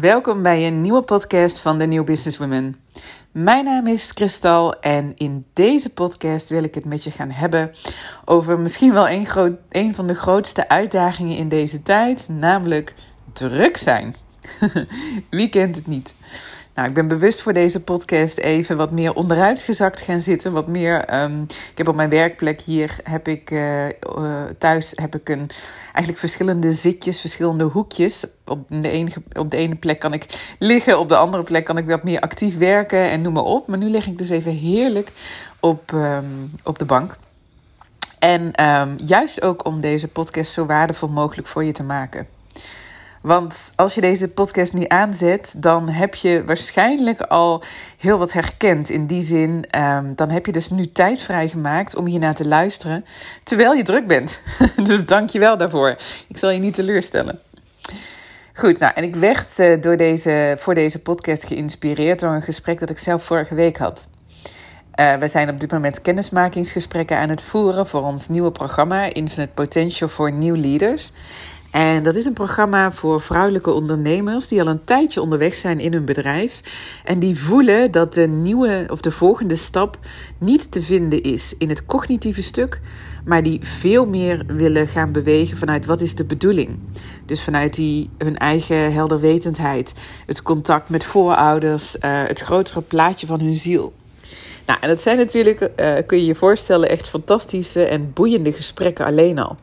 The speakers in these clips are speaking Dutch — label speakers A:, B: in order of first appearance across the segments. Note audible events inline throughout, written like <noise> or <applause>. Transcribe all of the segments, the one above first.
A: Welkom bij een nieuwe podcast van de New Business Women. Mijn naam is Kristal en in deze podcast wil ik het met je gaan hebben over misschien wel groot, een van de grootste uitdagingen in deze tijd, namelijk druk zijn. <laughs> Wie kent het niet? Nou, ik ben bewust voor deze podcast even wat meer onderuit gezakt gaan zitten. Wat meer. Um, ik heb op mijn werkplek hier heb ik uh, uh, thuis heb ik een eigenlijk verschillende zitjes, verschillende hoekjes. Op de, ene, op de ene plek kan ik liggen, op de andere plek kan ik wat meer actief werken en noem maar op. Maar nu lig ik dus even heerlijk op, um, op de bank. En um, juist ook om deze podcast zo waardevol mogelijk voor je te maken. Want als je deze podcast nu aanzet, dan heb je waarschijnlijk al heel wat herkend. In die zin, um, dan heb je dus nu tijd vrijgemaakt om hiernaar te luisteren, terwijl je druk bent. <laughs> dus dank je wel daarvoor. Ik zal je niet teleurstellen. Goed, nou, en ik werd uh, door deze, voor deze podcast geïnspireerd door een gesprek dat ik zelf vorige week had. Uh, we zijn op dit moment kennismakingsgesprekken aan het voeren voor ons nieuwe programma Infinite Potential for New Leaders. En dat is een programma voor vrouwelijke ondernemers die al een tijdje onderweg zijn in hun bedrijf. En die voelen dat de nieuwe of de volgende stap niet te vinden is in het cognitieve stuk, maar die veel meer willen gaan bewegen vanuit wat is de bedoeling. Dus vanuit die, hun eigen helderwetendheid, het contact met voorouders, uh, het grotere plaatje van hun ziel. Nou, en dat zijn natuurlijk, uh, kun je je voorstellen, echt fantastische en boeiende gesprekken alleen al.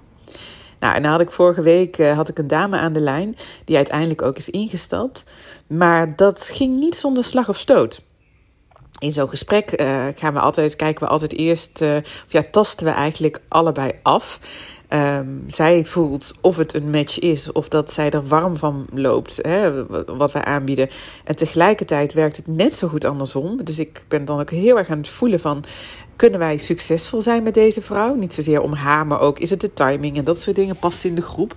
A: Nou, en dan had ik vorige week uh, had ik een dame aan de lijn die uiteindelijk ook is ingestapt. Maar dat ging niet zonder slag of stoot. In zo'n gesprek uh, gaan we altijd, kijken we altijd eerst, uh, of ja, tasten we eigenlijk allebei af. Um, zij voelt of het een match is, of dat zij er warm van loopt, hè, wat wij aanbieden. En tegelijkertijd werkt het net zo goed andersom. Dus ik ben dan ook heel erg aan het voelen van, kunnen wij succesvol zijn met deze vrouw? Niet zozeer om haar, maar ook is het de timing en dat soort dingen past in de groep.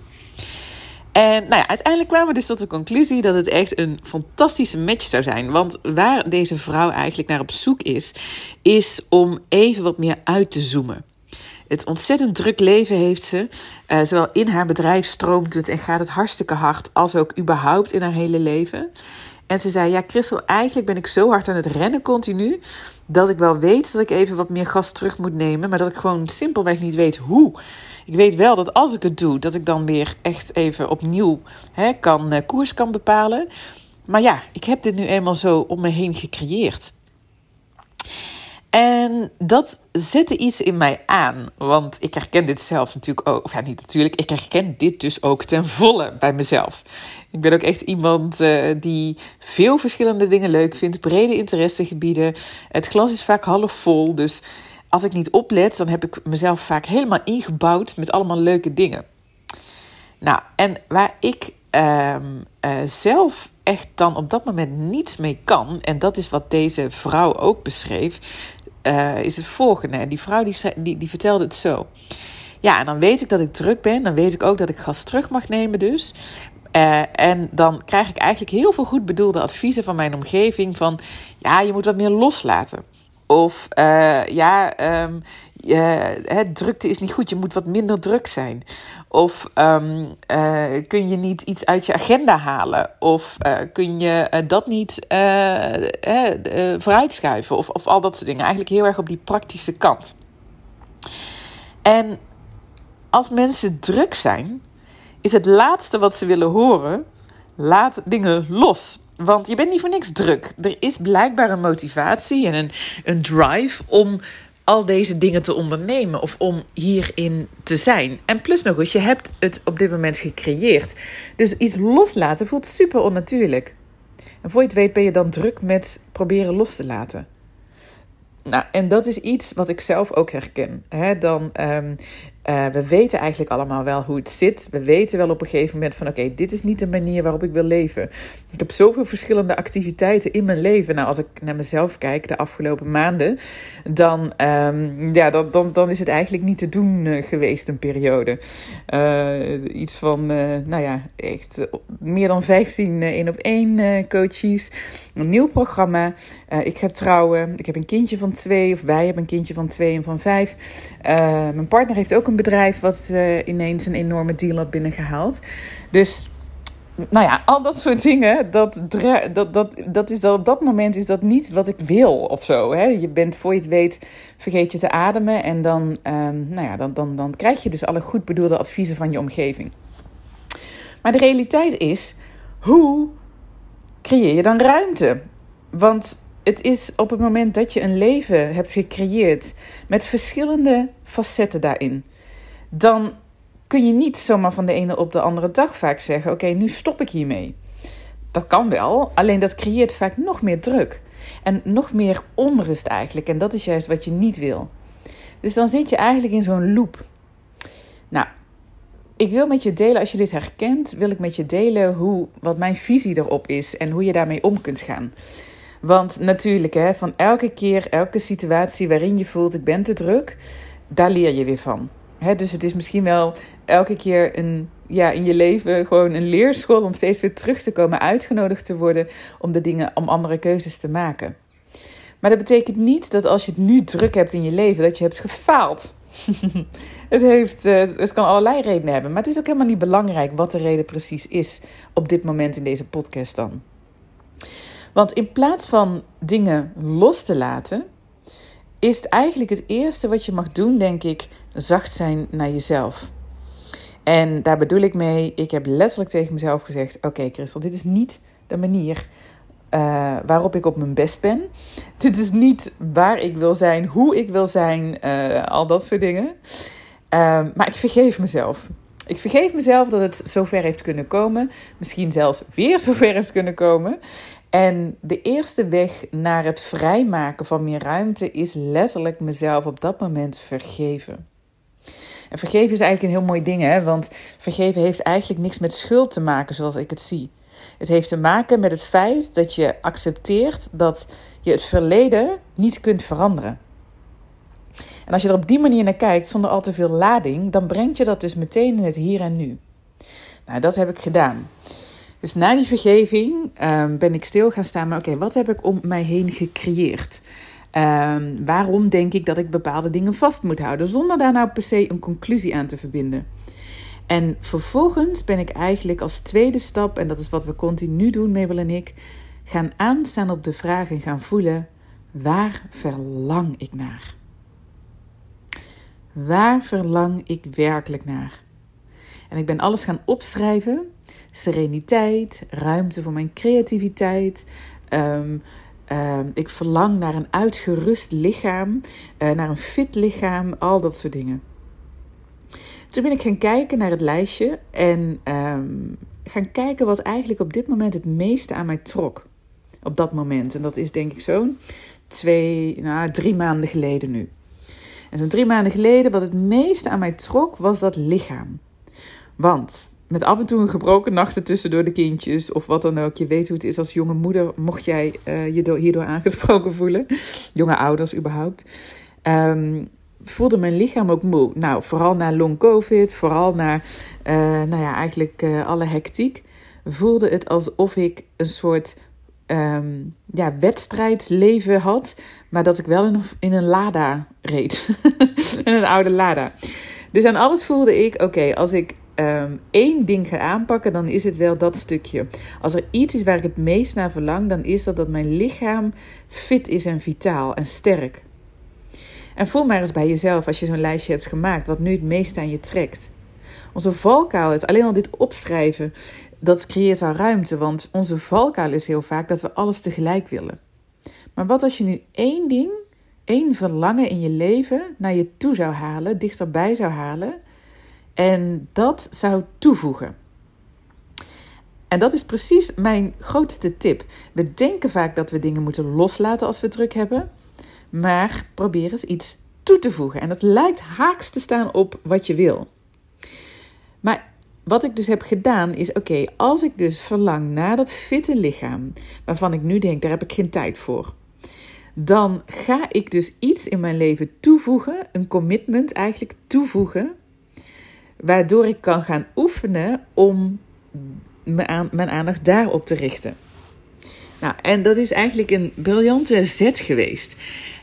A: En nou ja, uiteindelijk kwamen we dus tot de conclusie dat het echt een fantastische match zou zijn. Want waar deze vrouw eigenlijk naar op zoek is, is om even wat meer uit te zoomen. Het ontzettend druk leven heeft ze. Uh, zowel in haar bedrijf stroomt het en gaat het hartstikke hard, als ook überhaupt in haar hele leven. En ze zei: Ja, Christel, eigenlijk ben ik zo hard aan het rennen continu. Dat ik wel weet dat ik even wat meer gas terug moet nemen. Maar dat ik gewoon simpelweg niet weet hoe. Ik weet wel dat als ik het doe, dat ik dan weer echt even opnieuw hè, kan, uh, koers kan bepalen. Maar ja, ik heb dit nu eenmaal zo om me heen gecreëerd. En dat zette iets in mij aan. Want ik herken dit zelf natuurlijk ook. Of ja, niet natuurlijk. Ik herken dit dus ook ten volle bij mezelf. Ik ben ook echt iemand uh, die veel verschillende dingen leuk vindt. Brede interessegebieden. Het glas is vaak half vol. Dus als ik niet oplet, dan heb ik mezelf vaak helemaal ingebouwd met allemaal leuke dingen. Nou, en waar ik uh, uh, zelf echt dan op dat moment niets mee kan, en dat is wat deze vrouw ook beschreef, uh, is het volgende. Die vrouw die, die, die vertelde het zo. Ja, en dan weet ik dat ik druk ben. Dan weet ik ook dat ik gas terug mag nemen dus. Uh, en dan krijg ik eigenlijk heel veel goed bedoelde adviezen van mijn omgeving. Van ja, je moet wat meer loslaten. Of uh, ja, um, uh, drukte is niet goed, je moet wat minder druk zijn. Of um, uh, kun je niet iets uit je agenda halen? Of uh, kun je dat niet vooruitschuiven? Of, of al dat soort dingen. Eigenlijk heel erg op die praktische kant. En als mensen druk zijn, is het laatste wat ze willen horen: laat dingen los. Want je bent niet voor niks druk. Er is blijkbaar een motivatie en een, een drive om al deze dingen te ondernemen of om hierin te zijn. En plus nog eens, je hebt het op dit moment gecreëerd. Dus iets loslaten voelt super onnatuurlijk. En voor je het weet ben je dan druk met proberen los te laten. Nou, en dat is iets wat ik zelf ook herken. He, dan, um, uh, we weten eigenlijk allemaal wel hoe het zit. We weten wel op een gegeven moment van oké, dit is niet de manier waarop ik wil leven. Ik heb zoveel verschillende activiteiten in mijn leven. Nou, als ik naar mezelf kijk de afgelopen maanden, dan, um, ja, dan, dan, dan is het eigenlijk niet te doen uh, geweest een periode. Uh, iets van, nou ja, echt meer dan 15 één op één coaches. Een nieuw programma. ik ga trouwen. Ik heb een kindje van twee, of wij hebben een kindje van twee en van vijf. mijn partner heeft ook een bedrijf wat uh, ineens een enorme deal had binnengehaald. Dus nou ja, al dat soort dingen, dat, dat, dat, dat is op dat moment is dat niet wat ik wil of zo. Hè? Je bent, voor je het weet, vergeet je te ademen en dan, um, nou ja, dan, dan, dan krijg je dus alle goed bedoelde adviezen van je omgeving. Maar de realiteit is, hoe creëer je dan ruimte? Want het is op het moment dat je een leven hebt gecreëerd met verschillende facetten daarin, dan kun je niet zomaar van de ene op de andere dag vaak zeggen: Oké, nu stop ik hiermee. Dat kan wel, alleen dat creëert vaak nog meer druk. En nog meer onrust eigenlijk. En dat is juist wat je niet wil. Dus dan zit je eigenlijk in zo'n loop. Nou, ik wil met je delen, als je dit herkent, wil ik met je delen hoe, wat mijn visie erop is en hoe je daarmee om kunt gaan. Want natuurlijk, hè, van elke keer, elke situatie waarin je voelt ik ben te druk, daar leer je weer van. Dus het is misschien wel elke keer een, ja, in je leven gewoon een leerschool om steeds weer terug te komen, uitgenodigd te worden om de dingen, om andere keuzes te maken. Maar dat betekent niet dat als je het nu druk hebt in je leven, dat je hebt gefaald. <laughs> het, heeft, uh, het kan allerlei redenen hebben, maar het is ook helemaal niet belangrijk wat de reden precies is op dit moment in deze podcast dan. Want in plaats van dingen los te laten, is het eigenlijk het eerste wat je mag doen, denk ik, zacht zijn naar jezelf. En daar bedoel ik mee, ik heb letterlijk tegen mezelf gezegd: Oké, Christel, dit is niet de manier uh, waarop ik op mijn best ben. <laughs> Dit is niet waar ik wil zijn, hoe ik wil zijn, uh, al dat soort dingen. Uh, maar ik vergeef mezelf. Ik vergeef mezelf dat het zover heeft kunnen komen. Misschien zelfs weer <laughs> zover heeft kunnen komen. En de eerste weg naar het vrijmaken van meer ruimte is letterlijk mezelf op dat moment vergeven. En vergeven is eigenlijk een heel mooi ding, hè? want vergeven heeft eigenlijk niks met schuld te maken, zoals ik het zie. Het heeft te maken met het feit dat je accepteert dat je het verleden niet kunt veranderen. En als je er op die manier naar kijkt, zonder al te veel lading, dan brengt je dat dus meteen in het hier en nu. Nou, dat heb ik gedaan. Dus na die vergeving um, ben ik stil gaan staan. Maar oké, wat heb ik om mij heen gecreëerd? Um, waarom denk ik dat ik bepaalde dingen vast moet houden? Zonder daar nou per se een conclusie aan te verbinden. En vervolgens ben ik eigenlijk als tweede stap, en dat is wat we continu doen, Mabel en ik, gaan aanstaan op de vraag en gaan voelen: waar verlang ik naar? Waar verlang ik werkelijk naar? En ik ben alles gaan opschrijven sereniteit, ruimte voor mijn creativiteit. Um, ik verlang naar een uitgerust lichaam, uh, naar een fit lichaam, al dat soort dingen. Toen ben ik gaan kijken naar het lijstje en um, gaan kijken wat eigenlijk op dit moment het meeste aan mij trok. Op dat moment. En dat is denk ik zo'n twee, nou, drie maanden geleden nu. En zo'n drie maanden geleden, wat het meeste aan mij trok, was dat lichaam. Want met af en toe een gebroken nachten tussendoor de kindjes of wat dan ook. Je weet hoe het is als jonge moeder, mocht jij uh, je hierdoor aangesproken <laughs> voelen. Jonge ouders überhaupt. Um, voelde mijn lichaam ook moe. Nou, vooral na long covid, vooral na, uh, nou ja, eigenlijk uh, alle hectiek. Voelde het alsof ik een soort um, ja, wedstrijdleven had, maar dat ik wel in een, in een Lada reed. <laughs> in een oude Lada. Dus aan alles voelde ik, oké, als ik um, één ding ga aanpakken, dan is het wel dat stukje. Als er iets is waar ik het meest naar verlang, dan is dat dat mijn lichaam fit is en vitaal en sterk. En voel maar eens bij jezelf als je zo'n lijstje hebt gemaakt, wat nu het meest aan je trekt. Onze valkuil, het alleen al dit opschrijven, dat creëert wel ruimte, want onze valkuil is heel vaak dat we alles tegelijk willen. Maar wat als je nu één ding, één verlangen in je leven naar je toe zou halen, dichterbij zou halen, en dat zou toevoegen. En dat is precies mijn grootste tip. We denken vaak dat we dingen moeten loslaten als we druk hebben, maar probeer eens iets toe te voegen. En dat lijkt haaks te staan op wat je wil. Maar wat ik dus heb gedaan is: oké, als ik dus verlang naar dat fitte lichaam, waarvan ik nu denk, daar heb ik geen tijd voor. Dan ga ik dus iets in mijn leven toevoegen, een commitment eigenlijk toevoegen, waardoor ik kan gaan oefenen om mijn aandacht daarop te richten. Nou, en dat is eigenlijk een briljante zet geweest.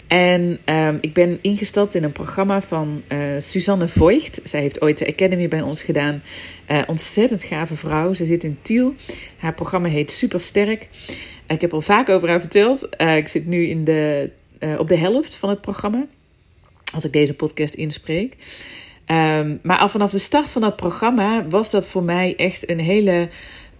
A: En um, ik ben ingestapt in een programma van uh, Suzanne Voigt. Zij heeft ooit de Academy bij ons gedaan. Uh, ontzettend gave vrouw. Ze zit in Tiel. Haar programma heet Supersterk. Ik heb al vaak over haar verteld. Uh, ik zit nu in de, op de helft van het programma. Als ik deze podcast inspreek. Um, maar al vanaf de start van dat programma was dat voor mij echt een hele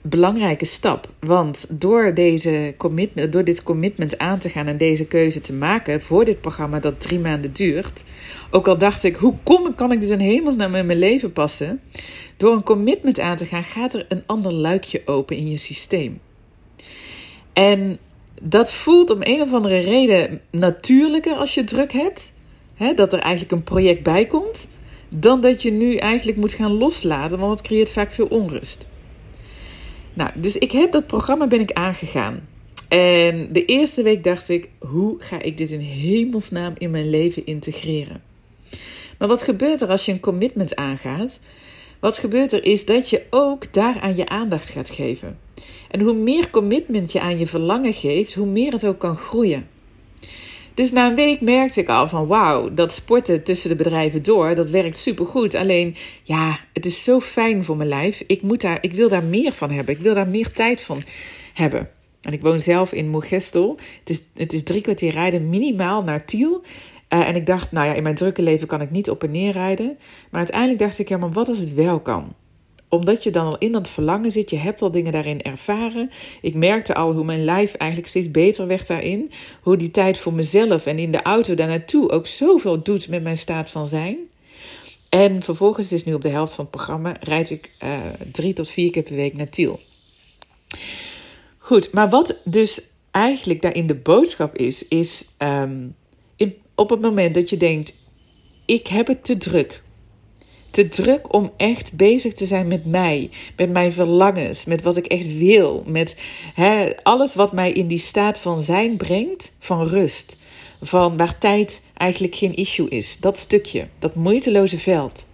A: belangrijke stap. Want door, deze commitment, door dit commitment aan te gaan en deze keuze te maken voor dit programma dat drie maanden duurt. Ook al dacht ik, hoe kom, kan ik dit in hemelsnaam in mijn leven passen? Door een commitment aan te gaan gaat er een ander luikje open in je systeem. En dat voelt om een of andere reden natuurlijker als je druk hebt. Hè, dat er eigenlijk een project bij komt. Dan dat je nu eigenlijk moet gaan loslaten, want het creëert vaak veel onrust. Nou, dus ik heb dat programma ben ik aangegaan. En de eerste week dacht ik, hoe ga ik dit in hemelsnaam in mijn leven integreren? Maar wat gebeurt er als je een commitment aangaat? Wat gebeurt er is dat je ook daaraan je aandacht gaat geven. En hoe meer commitment je aan je verlangen geeft, hoe meer het ook kan groeien. Dus na een week merkte ik al van wauw, dat sporten tussen de bedrijven door, dat werkt supergoed. Alleen ja, het is zo fijn voor mijn lijf. Ik, moet daar, ik wil daar meer van hebben. Ik wil daar meer tijd van hebben. En ik woon zelf in Moergestel. Het is, het is drie kwartier rijden minimaal naar Tiel. Uh, en ik dacht, nou ja, in mijn drukke leven kan ik niet op en neer rijden. Maar uiteindelijk dacht ik, ja, maar wat als het wel kan? Omdat je dan al in dat verlangen zit, je hebt al dingen daarin ervaren. Ik merkte al hoe mijn lijf eigenlijk steeds beter werd daarin. Hoe die tijd voor mezelf en in de auto daar naartoe ook zoveel doet met mijn staat van zijn. En vervolgens, is nu op de helft van het programma, rijd ik uh, drie tot vier keer per week naar Tiel. Goed, maar wat dus eigenlijk daarin de boodschap is, is um, in, op het moment dat je denkt: ik heb het te druk te druk om echt bezig te zijn met mij, met mijn verlangens, met wat ik echt wil, met hè, alles wat mij in die staat van zijn brengt, van rust, van waar tijd eigenlijk geen issue is. Dat stukje, dat moeiteloze veld.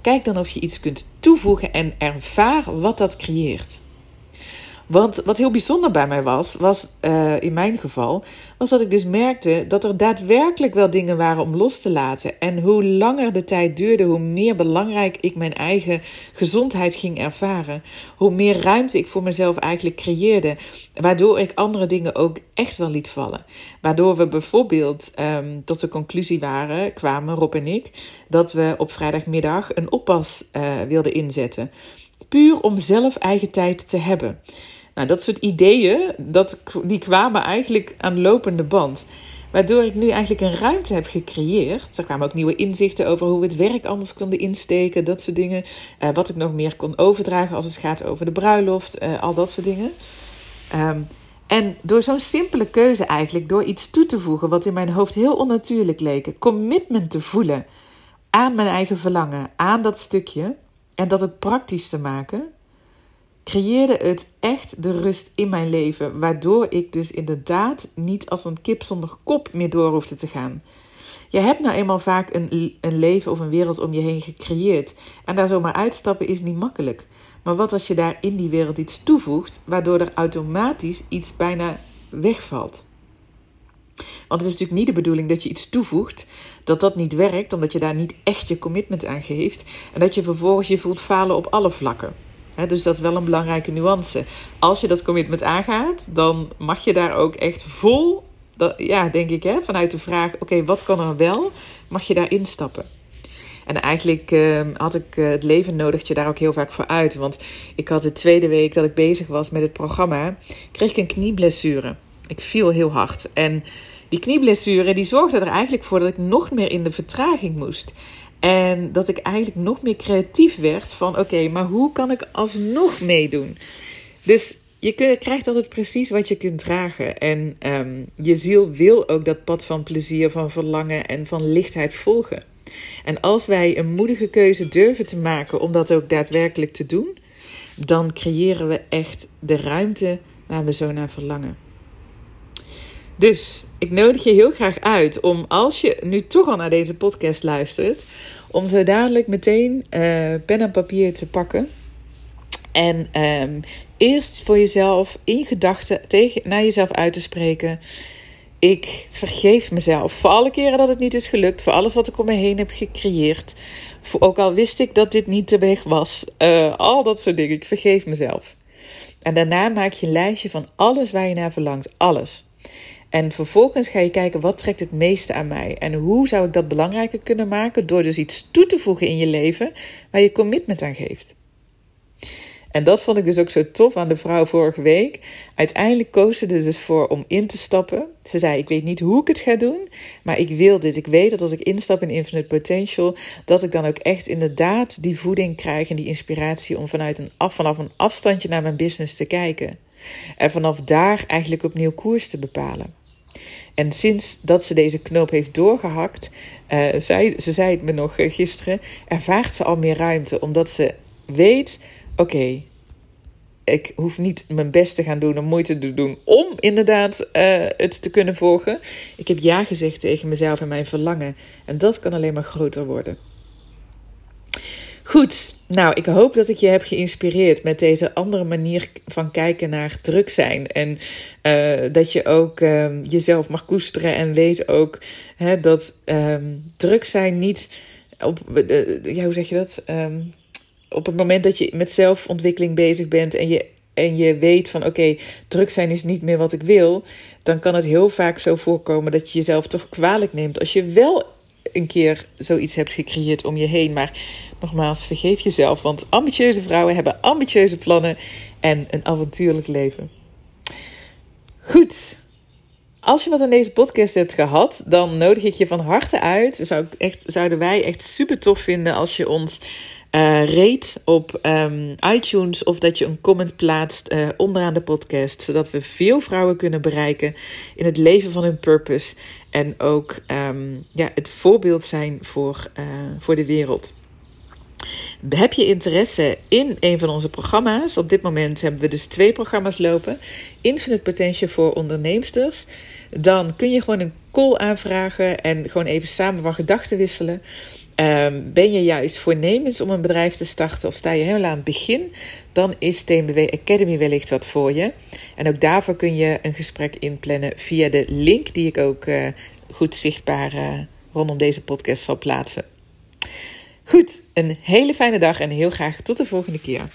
A: Kijk dan of je iets kunt toevoegen en ervaar wat dat creëert. Want wat heel bijzonder bij mij was, was uh, in mijn geval, was dat ik dus merkte dat er daadwerkelijk wel dingen waren om los te laten. En hoe langer de tijd duurde, hoe meer belangrijk ik mijn eigen gezondheid ging ervaren. Hoe meer ruimte ik voor mezelf eigenlijk creëerde. Waardoor ik andere dingen ook echt wel liet vallen. Waardoor we bijvoorbeeld um, tot de conclusie waren, kwamen Rob en ik, dat we op vrijdagmiddag een oppas uh, wilden inzetten. Puur om zelf eigen tijd te hebben. Nou, dat soort ideeën, dat, die kwamen eigenlijk aan lopende band. Waardoor ik nu eigenlijk een ruimte heb gecreëerd. Er kwamen ook nieuwe inzichten over hoe we het werk anders konden insteken, dat soort dingen. Uh, wat ik nog meer kon overdragen als het gaat over de bruiloft, uh, al dat soort dingen. Um, en door zo'n simpele keuze eigenlijk, door iets toe te voegen wat in mijn hoofd heel onnatuurlijk leek, commitment te voelen aan mijn eigen verlangen, aan dat stukje, en dat ook praktisch te maken, creëerde het echt de rust in mijn leven, waardoor ik dus inderdaad niet als een kip zonder kop meer door hoefde te gaan. Je hebt nou eenmaal vaak een, een leven of een wereld om je heen gecreëerd. En daar zomaar uitstappen is niet makkelijk. Maar wat als je daar in die wereld iets toevoegt, waardoor er automatisch iets bijna wegvalt? Want het is natuurlijk niet de bedoeling dat je iets toevoegt, dat dat niet werkt, omdat je daar niet echt je commitment aan geeft. En dat je vervolgens je voelt falen op alle vlakken dus dat is wel een belangrijke nuance. Als je dat commitment aangaat, dan mag je daar ook echt vol, ja, denk ik, hè, vanuit de vraag: oké, wat kan er wel? Mag je daar instappen? En eigenlijk uh, had ik uh, het leven nodig je daar ook heel vaak voor uit. Want ik had de tweede week dat ik bezig was met het programma, kreeg ik een knieblessure. Ik viel heel hard. En die knieblessure die zorgde er eigenlijk voor dat ik nog meer in de vertraging moest. En dat ik eigenlijk nog meer creatief werd van oké, maar hoe kan ik alsnog meedoen? Dus je krijgt altijd precies wat je kunt dragen. En um, je ziel wil ook dat pad van plezier, van verlangen en van lichtheid volgen. En als wij een moedige keuze durven te maken om dat ook daadwerkelijk te doen, dan creëren we echt de ruimte waar we zo naar verlangen. Dus ik nodig je heel graag uit om als je nu toch al naar deze podcast luistert, om zo dadelijk meteen uh, pen en papier te pakken. En um, eerst voor jezelf in gedachten tegen naar jezelf uit te spreken. Ik vergeef mezelf voor alle keren dat het niet is gelukt, voor alles wat ik om me heen heb gecreëerd. Ook al wist ik dat dit niet de weg was, uh, al dat soort dingen. Ik vergeef mezelf. En daarna maak je een lijstje van alles waar je naar verlangt, alles. En vervolgens ga je kijken wat trekt het meeste aan mij en hoe zou ik dat belangrijker kunnen maken door dus iets toe te voegen in je leven waar je commitment aan geeft. En dat vond ik dus ook zo tof aan de vrouw vorige week. Uiteindelijk koos ze dus voor om in te stappen. Ze zei: Ik weet niet hoe ik het ga doen, maar ik wil dit. Ik weet dat als ik instap in Infinite Potential, dat ik dan ook echt inderdaad die voeding krijg en die inspiratie om vanuit een af, vanaf een afstandje naar mijn business te kijken. En vanaf daar eigenlijk opnieuw koers te bepalen. En sinds dat ze deze knoop heeft doorgehakt, uh, zei, ze zei het me nog eh, gisteren, ervaart ze al meer ruimte. Omdat ze weet oké, ik hoef niet mijn best te gaan doen om moeite te doen om inderdaad uh, het te kunnen volgen. Ik heb ja gezegd tegen mezelf en mijn verlangen. En dat kan alleen maar groter worden. Goed, nou, ik hoop dat ik je heb geïnspireerd met deze andere manier van kijken naar druk zijn. En uh, dat je ook um, jezelf mag koesteren en weet ook hè, dat um, druk zijn niet op, uh, ja, hoe zeg je dat? Um, op het moment dat je met zelfontwikkeling bezig bent en je, en je weet van oké, druk zijn is niet meer wat ik wil, dan kan het heel vaak zo voorkomen dat je jezelf toch kwalijk neemt als je wel een keer zoiets hebt gecreëerd om je heen. Maar nogmaals, vergeef jezelf, want ambitieuze vrouwen hebben ambitieuze plannen en een avontuurlijk leven. Goed. Als je wat aan deze podcast hebt gehad, dan nodig ik je van harte uit. Zou ik echt, zouden wij echt super tof vinden als je ons uh, rate op um, iTunes of dat je een comment plaatst uh, onderaan de podcast, zodat we veel vrouwen kunnen bereiken in het leven van hun purpose en ook um, ja, het voorbeeld zijn voor, uh, voor de wereld. Heb je interesse in een van onze programma's? Op dit moment hebben we dus twee programma's lopen. Infinite Potential voor onderneemsters. Dan kun je gewoon een call aanvragen en gewoon even samen wat gedachten wisselen. Um, ben je juist voornemens om een bedrijf te starten of sta je helemaal aan het begin, dan is TMBW Academy wellicht wat voor je. En ook daarvoor kun je een gesprek inplannen via de link die ik ook uh, goed zichtbaar uh, rondom deze podcast zal plaatsen. Goed, een hele fijne dag en heel graag tot de volgende keer.